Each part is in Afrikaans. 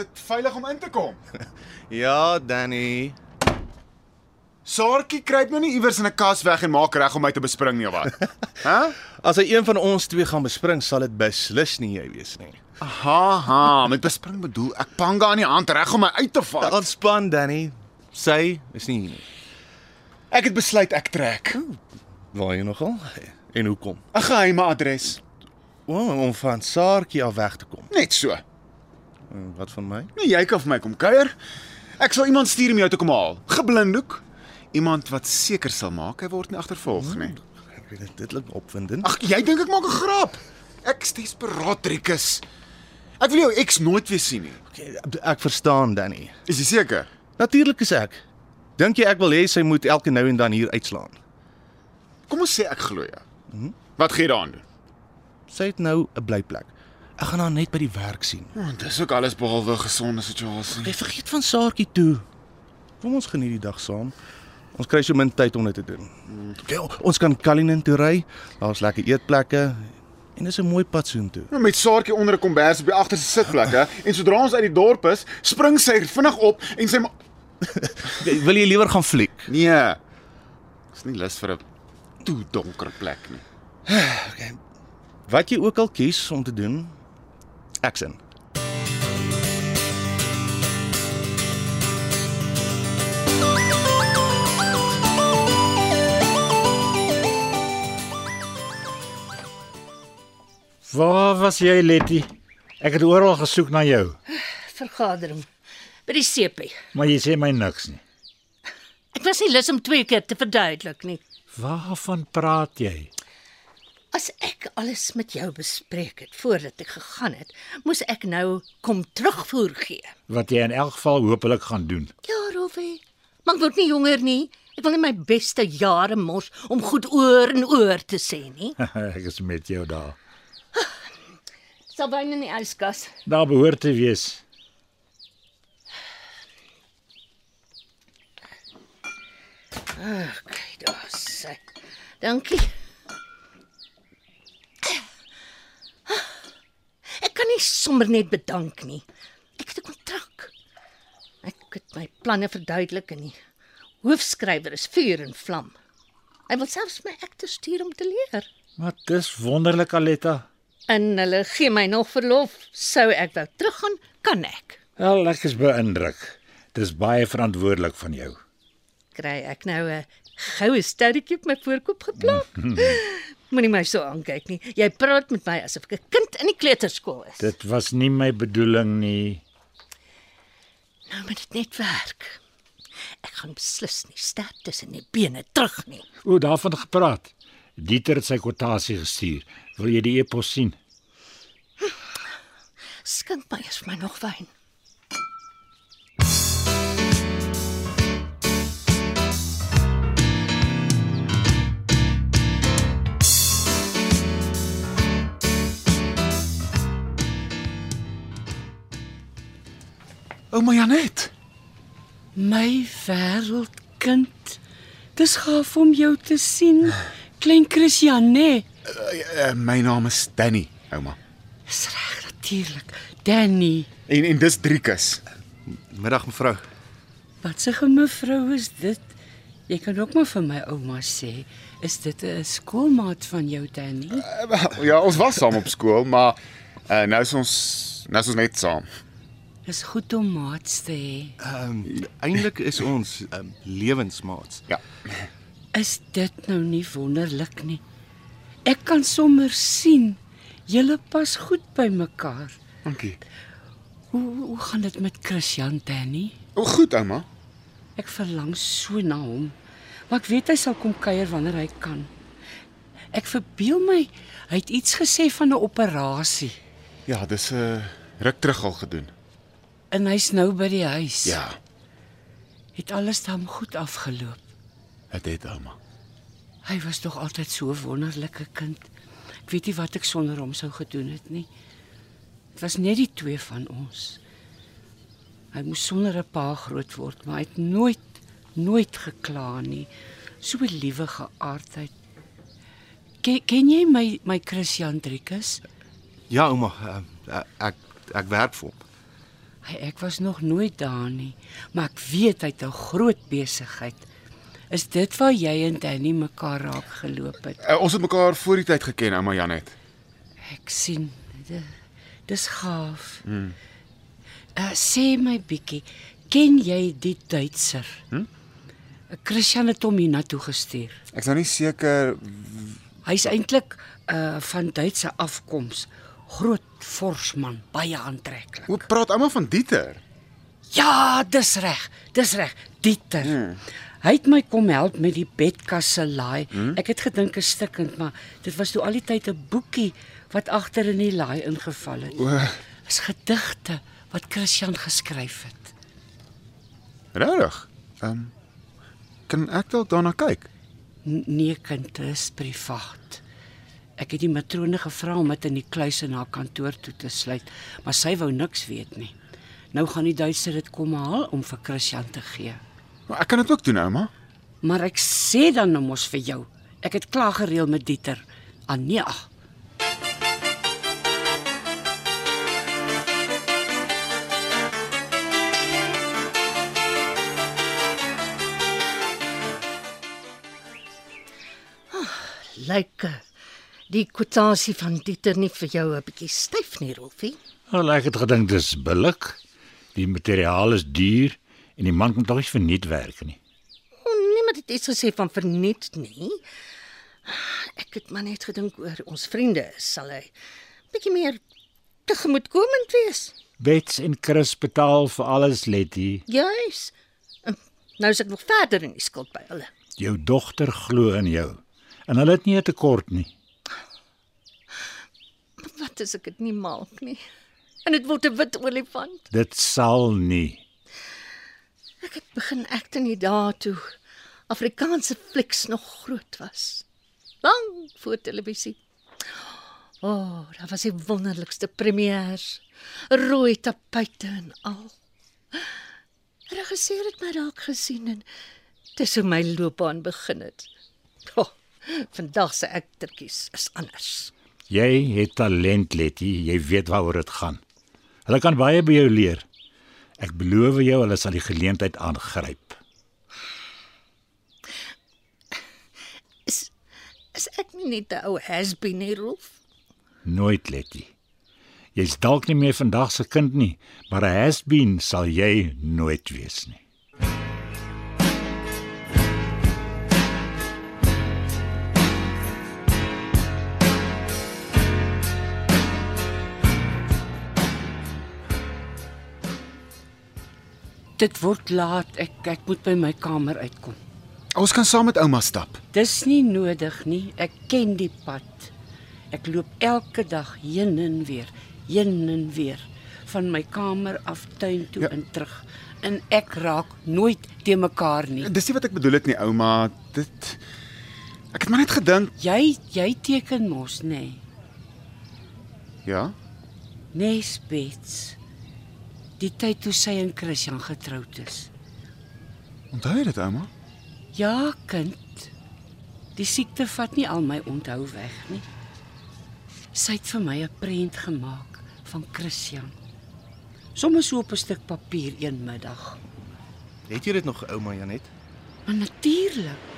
Dit veilig om in te kom? Ja, Danny. Saartjie kruip nou nie iewers in 'n kas weg en maak reg om my te bespring nie of wat? Hæ? As hy een van ons twee gaan bespring, sal dit beslis nie jy wees nie. Aha, ha, met bespring bedoel ek panga aan die hand reg om my uit te vat. Ontspan, Danny. Sy is nie hier nie. Ek het besluit ek trek. Waar jy nogal? En hoekom? 'n Geheime adres. O, om van Saartjie af weg te kom. Net so. En Wat van my? Nee, jy kan vir my kom kuier. Ek sal iemand stuur om jou te kom haal. Geblindoek. Iemand wat seker sal maak hy word nie agtervolg nie. Ek weet dit, dit klink opwindend. Ag, jy dink ek maak 'n grap. Ek is desperaat, Rikus. Ek wil jou eks nooit weer sien nie. Okay, ek verstaan, Danny. Is jy seker? Natuurlik is ek. Dink jy ek wil hê sy moet elke nou en dan hier uitslaan? Kom ons sê ek glo jou. Wat gaan jy daaraan doen? Sy het nou 'n blyplek. Ek gaan haar net by die werk sien. Oh, dis ook alles behalwe 'n gesonde situasie. Jy vergeet van Saartjie toe. Kom ons geniet die dag saam. Ons kry so min tyd om dit te doen. Okay, ons kan Kalinin toe ry. Daar's lekker eetplekke en dis 'n mooi pad soontoe. Nou, Met Saartjie onder 'n kombers op die agterste sitplek, hè. En sodra ons uit die dorp is, spring sy vinnig op en sy wil jy liewer gaan fliek? Nee. Dis nie lus vir 'n toe donker plek nie. Okay. Wat jy ook al kies om te doen, in. Waar was jy, Letty? Ek het oral gesoek na jou, vergadering by die CP. maar jy sê my niks nie. Ek was nie lus om twee keer te verduidelik nie. Waarvan praat jy? As ek alles met jou bespreek het voordat ek gegaan het, moes ek nou kom terugvoer gee. Wat jy in elk geval hopelik gaan doen. Ja, Rowe. Maar ek word nie jonger nie. Ek wil nie my beste jare mors om goed oor en oor te sê nie. ek is met jou daar. Sal wyn in die yskas. Daar behoort te wees. Okay, daar sê. Dankie. Ek kan nie sommer net bedank nie. Ek het 'n kontrak. Ek het my planne verduidelik en die hoofskrywer is vuur en vlam. Hy wil selfs my akte stuur om te leer. Maar dis wonderlik, Aletta. En hulle gee my nog verlof. Sou ek wou teruggaan, kan ek. Wel, ek is beïndruk. Dis baie verantwoordelik van jou. Kry ek nou 'n goue sterretjie op my voorkop geplak? Moenie my so aankyk nie. Jy praat met my asof ek 'n kind in die kleuterskool is. Dit was nie my bedoeling nie. Nou moet dit net werk. Ek gaan beslis nie sterk tussen die bene terug nie. O, daarvan gepraat. Dieter het sy kwotasie gestuur. Wil jy die e-pos sien? Skink my eers my nog wyn. Ouma Janet. My wêreldkind. Dis gaaf om jou te sien. Klein Christian, nee. Uh, my naam is Danny, ouma. Dis reg natuurlik. Danny. En en dis Driekus. Middag mevrou. Wat 'n mevrou is dit? Jy kan ook maar vir my ouma sê, is dit 'n skoolmaat van jou Danny? Uh, wel, ja, ons was saam op skool, maar uh, nou is ons nou is ons net saam. Dis goed om maats te hê. Ehm um, eintlik is ons um, lewensmaats. Ja. Is dit nou nie wonderlik nie? Ek kan sommer sien julle pas goed by mekaar. Dankie. Hoe hoe gaan dit met Christian Danny? O, goed, ouma. Ek verlang so na hom. Maar ek weet hy sal kom kuier wanneer hy kan. Ek verbeel my hy het iets gesê van 'n operasie. Ja, dis 'n uh, ruk terug al gedoen. En hy's nou by die huis. Ja, Het alles dan goed afgeloop. dit het ouma. Hy was tog altyd so 'n wonderlike kind. Ek weet nie wat ek sonder hom sou gedoen het nie. Dit was net die twee van ons. Hy moes sonder 'n pa groot word, maar hy het nooit nooit gekla nie. So 'n liewe geaardheid. Ken, ken jy my my Christian Driekus? Ja, ouma, uh, ek ek werk vir hom. Hy ek was nog nooit daar nie, maar ek weet hy het 'n groot besigheid. Is dit waar jy en Danny mekaar raak geloop het? Uh, ons het mekaar voor die tyd geken, ouma Janet. Ek sien. Di- Dis gaaf. Hmm. Uh sê my bietjie, ken jy die Duitser? Hm? Christian het hom hiernatoe gestuur. Ek's nou nie seker Hy's eintlik uh van Duitse afkoms. Groot forsman, baie aantreklik. hoe praat ouma van Dieter. Ja, dis reg. Dis reg. Dieter. Hmm. Hy het my kom help met die bedkas se laai. Hmm? Ek het gedink is stikkend, maar dit was toe al die tyd 'n boekie wat agter in die laai ingeval het. O, Dis gedigte wat Christian geskryf het. regtig? Ehm um, kan ek dalk daarna kyk? N nee, kind, dit is privaat. Ek het die matrone gevra om dit in die kluis in haar kantoor toe te sluit, maar sy wou niks weet nie. Nou gaan die Duitser dit kom haal om vir Christian te gee. Maar ek kan dit ook doen, ouma. Maar ek sê dan nou mos vir jou, ek het klaar gereël met Dieter. Ah nee. Die kwotasie van Dieter nie vir jou 'n bietjie styf nie, Rolfie? Wel ek het gedink dis billik. Die materiaal is duur en die man kan tog nie verniet werk nie. O, niemand het iets gesê van verniet nie. Ek het maar net gedink oor ons vriende, sal hy bietjie meer tegemoetkomend wees. Bets en Chris betaal vir alles, Letty. Juis. En Nou is ek nog verder in die skuld by hulle. Jou dogter glo in jou. En hulle het nie 'n tekort nie. Wat as ek dit nie maak nie? En dit word 'n wit olifant. Dit sal nie. Ek het begin ek in die dae toe Afrikaanse flieks nog groot was. Lang voor televisie. O, oh, daar was die wonderlikste premiers. Rooi tapuite en al. Regisseur het my dalk gesien en dis hoe my loopbaan begin het. Oh, vandag se aktertjies is anders. Jy het talent, Letty. Jy weet waaroor dit gaan. Hulle kan baie by jou leer. Ek beloof jou hulle sal die geleentheid aangryp. Is is ek nie net 'n ou has-been nie, Rolf? Nooit, Letty. Jy's dalk nie meer vandag se kind nie, maar 'n has-been sal jy nooit wees nie. Dit word laat. Ek ek moet by my kamer uitkom. Ons kan saam met ouma stap. Dis nie nodig nie. Ek ken die pad. Ek loop elke dag heen en weer, heen en weer van my kamer af tuin toe Ja. en terug. En ek raak nooit te mekaar nie. Dis nie wat ek bedoel het nie, ouma. Dit Ek het maar net gedink, Jy jy teken mos, nê? Nee. ja. Nee, spets. Die tyd toe sy en Christian getroud is. Onthou jy dit, ouma? Ja, kind. Die siekte vat nie al my onthou weg nie. Sy het vir my 'n prent gemaak van Christian. Sommige so op 'n stuk papier een middag. Het jy dit nog, ouma Janet? Maar natuurlik.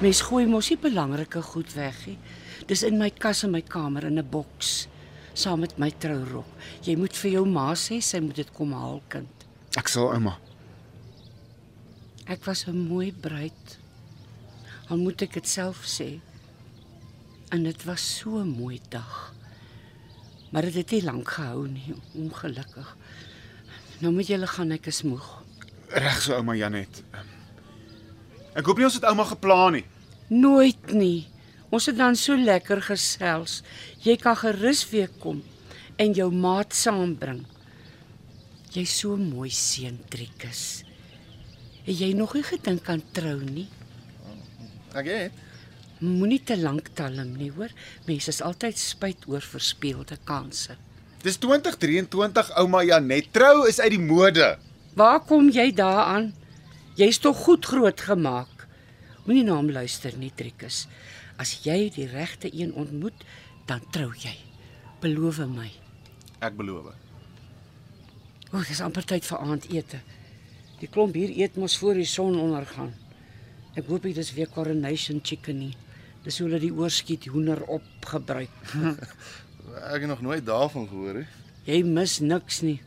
Mens gooi mos nie belangrike goed weg nie. Dis in my kas in my kamer in 'n boks saam met my trourok. Jy moet vir jou ma sê sy moet dit kom haal, kind. Ek sal ouma. Ek was 'n mooi bruid. Al moet ek dit self sê. En dit was so 'n mooi dag. Maar dit het nie lank gehou nie, ongelukkig. Nou moet julle gaan, ek is moeg. Reg so ouma Janet. Ek hoop nie ons het ouma geplan nie. Nooit nie. Ons het dan so lekker gesels. Jy kan gerus weer kom en jou maat saambring. Jy's so mooi seun, Trikus. Het jy nog nie gedink aan trou nie? Ek het. Moenie te lank talm nie, hoor. Mense is altyd spyt oor verspeelde kansse. Dis 2023 ouma Janet. Trou is uit die mode. Waar kom jy daaraan? Jy's tog goed groot gemaak. Moenie na hom luister nie, Trikus. As jy die regte een ontmoet, dan trou jy. Beloof my. Ek beloof. O, oh, dis amper tyd vir aandete. Die klomp hier eet mos voor die son ondergaan. Ek hoop dit is weer coronation chicken nie. Dis hoe hulle die oorskiet hoender opgebruik. Ek het nog nooit daarvan gehoor nie. Jy mis niks nie.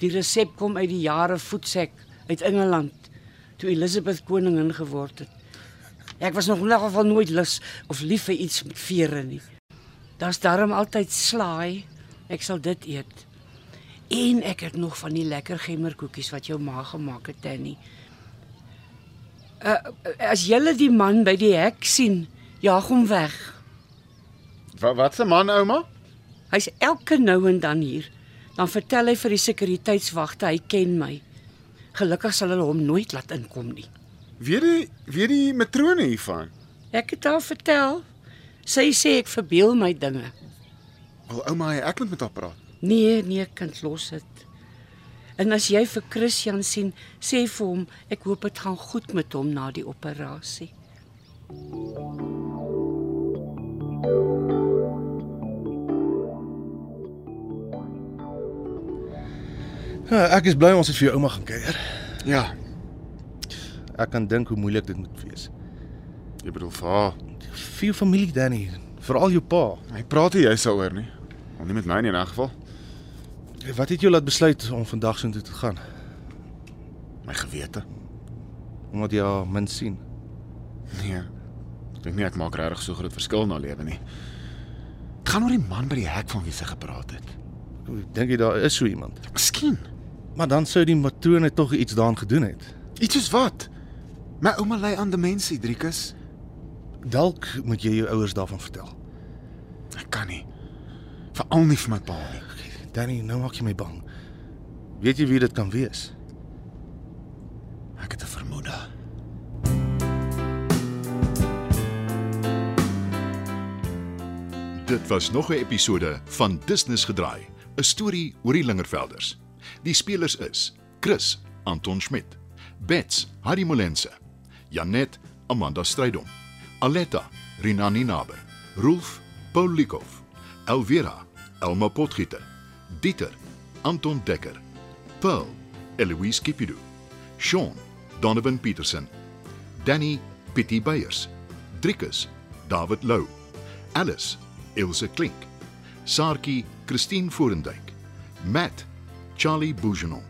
Die resep kom uit die jare voetsek uit Engeland toe Elizabeth koningin geword het. Ek was nog elk geval nooit lus of lief vir iets met vere nie. Daar's darm altyd slaai. Ek sal dit eet. En ek het nog van die lekker gemmerkoekies wat jou ma gemaak het, Tannie. Uh, as julle die man by die hek sien, jaag hom weg. Wat wat se man ouma? Hy's elke nou en dan hier. Dan vertel hy vir die sekuriteitswagte hy ken my. Gelukkig sal hulle hom nooit laat inkom nie. Weet die weet die matrone hiervan? Ek het haar vertel. Sy sê ek verbeel my dinge. Wel ouma, ek moet met haar praat. Nee, nee, kind, los dit. En as jy vir Christian sien, sê vir hom ek hoop dit gaan goed met hom na die operasie. Ja, ek is bly ons het vir jou ouma gaan kuier. Ja, Ek kan dink hoe moeilik dit moet wees. jy bedoel vir haar. Vir jou familie Danny, veral jou pa. Hy praat nie jy daaroor nie. Al nie met my nie in 'n geval. Wat het jou laat besluit om vandag so toe te gaan? My gewete. Omdat jy haar min sien. Nee. Ek dink nie ek maak regtig so groot verskil na lewe nie. Dit gaan oor die man by die hek van wie sy gepraat het. Dink jy daar is so iemand? Miskien. Maar dan sou die matrone tog iets daaraan gedoen het. Iets soos wat? My ouma ly aan demensie, Driekus. Dalk moet jy jou ouers daarvan vertel. Ek kan nie. Veral nie vir my pa nie. Danny, nou maak jy my bang. Weet jy wie dit kan wees? Ek het 'n vermoede. Dit was nog 'n episode van Business gedraai, 'n storie oor die Lingervelders. Die spelers is: Chris, Anton Schmidt, Bets, Harry Molense, Janet, Amanda Strydom, Aletta, Rinani Naber, Rolf, Paul Likov, Elvira, Elma Potgieter, Dieter, Anton Dekker, Pearl, Eloise Kipidu, Sean, Donovan Petersen, Danny, Pietie Beyers, Driekus, David Lou, Alice, Ilse Klink, Saartjie, Christine Forendyk, Matt, Charlie Bougenon.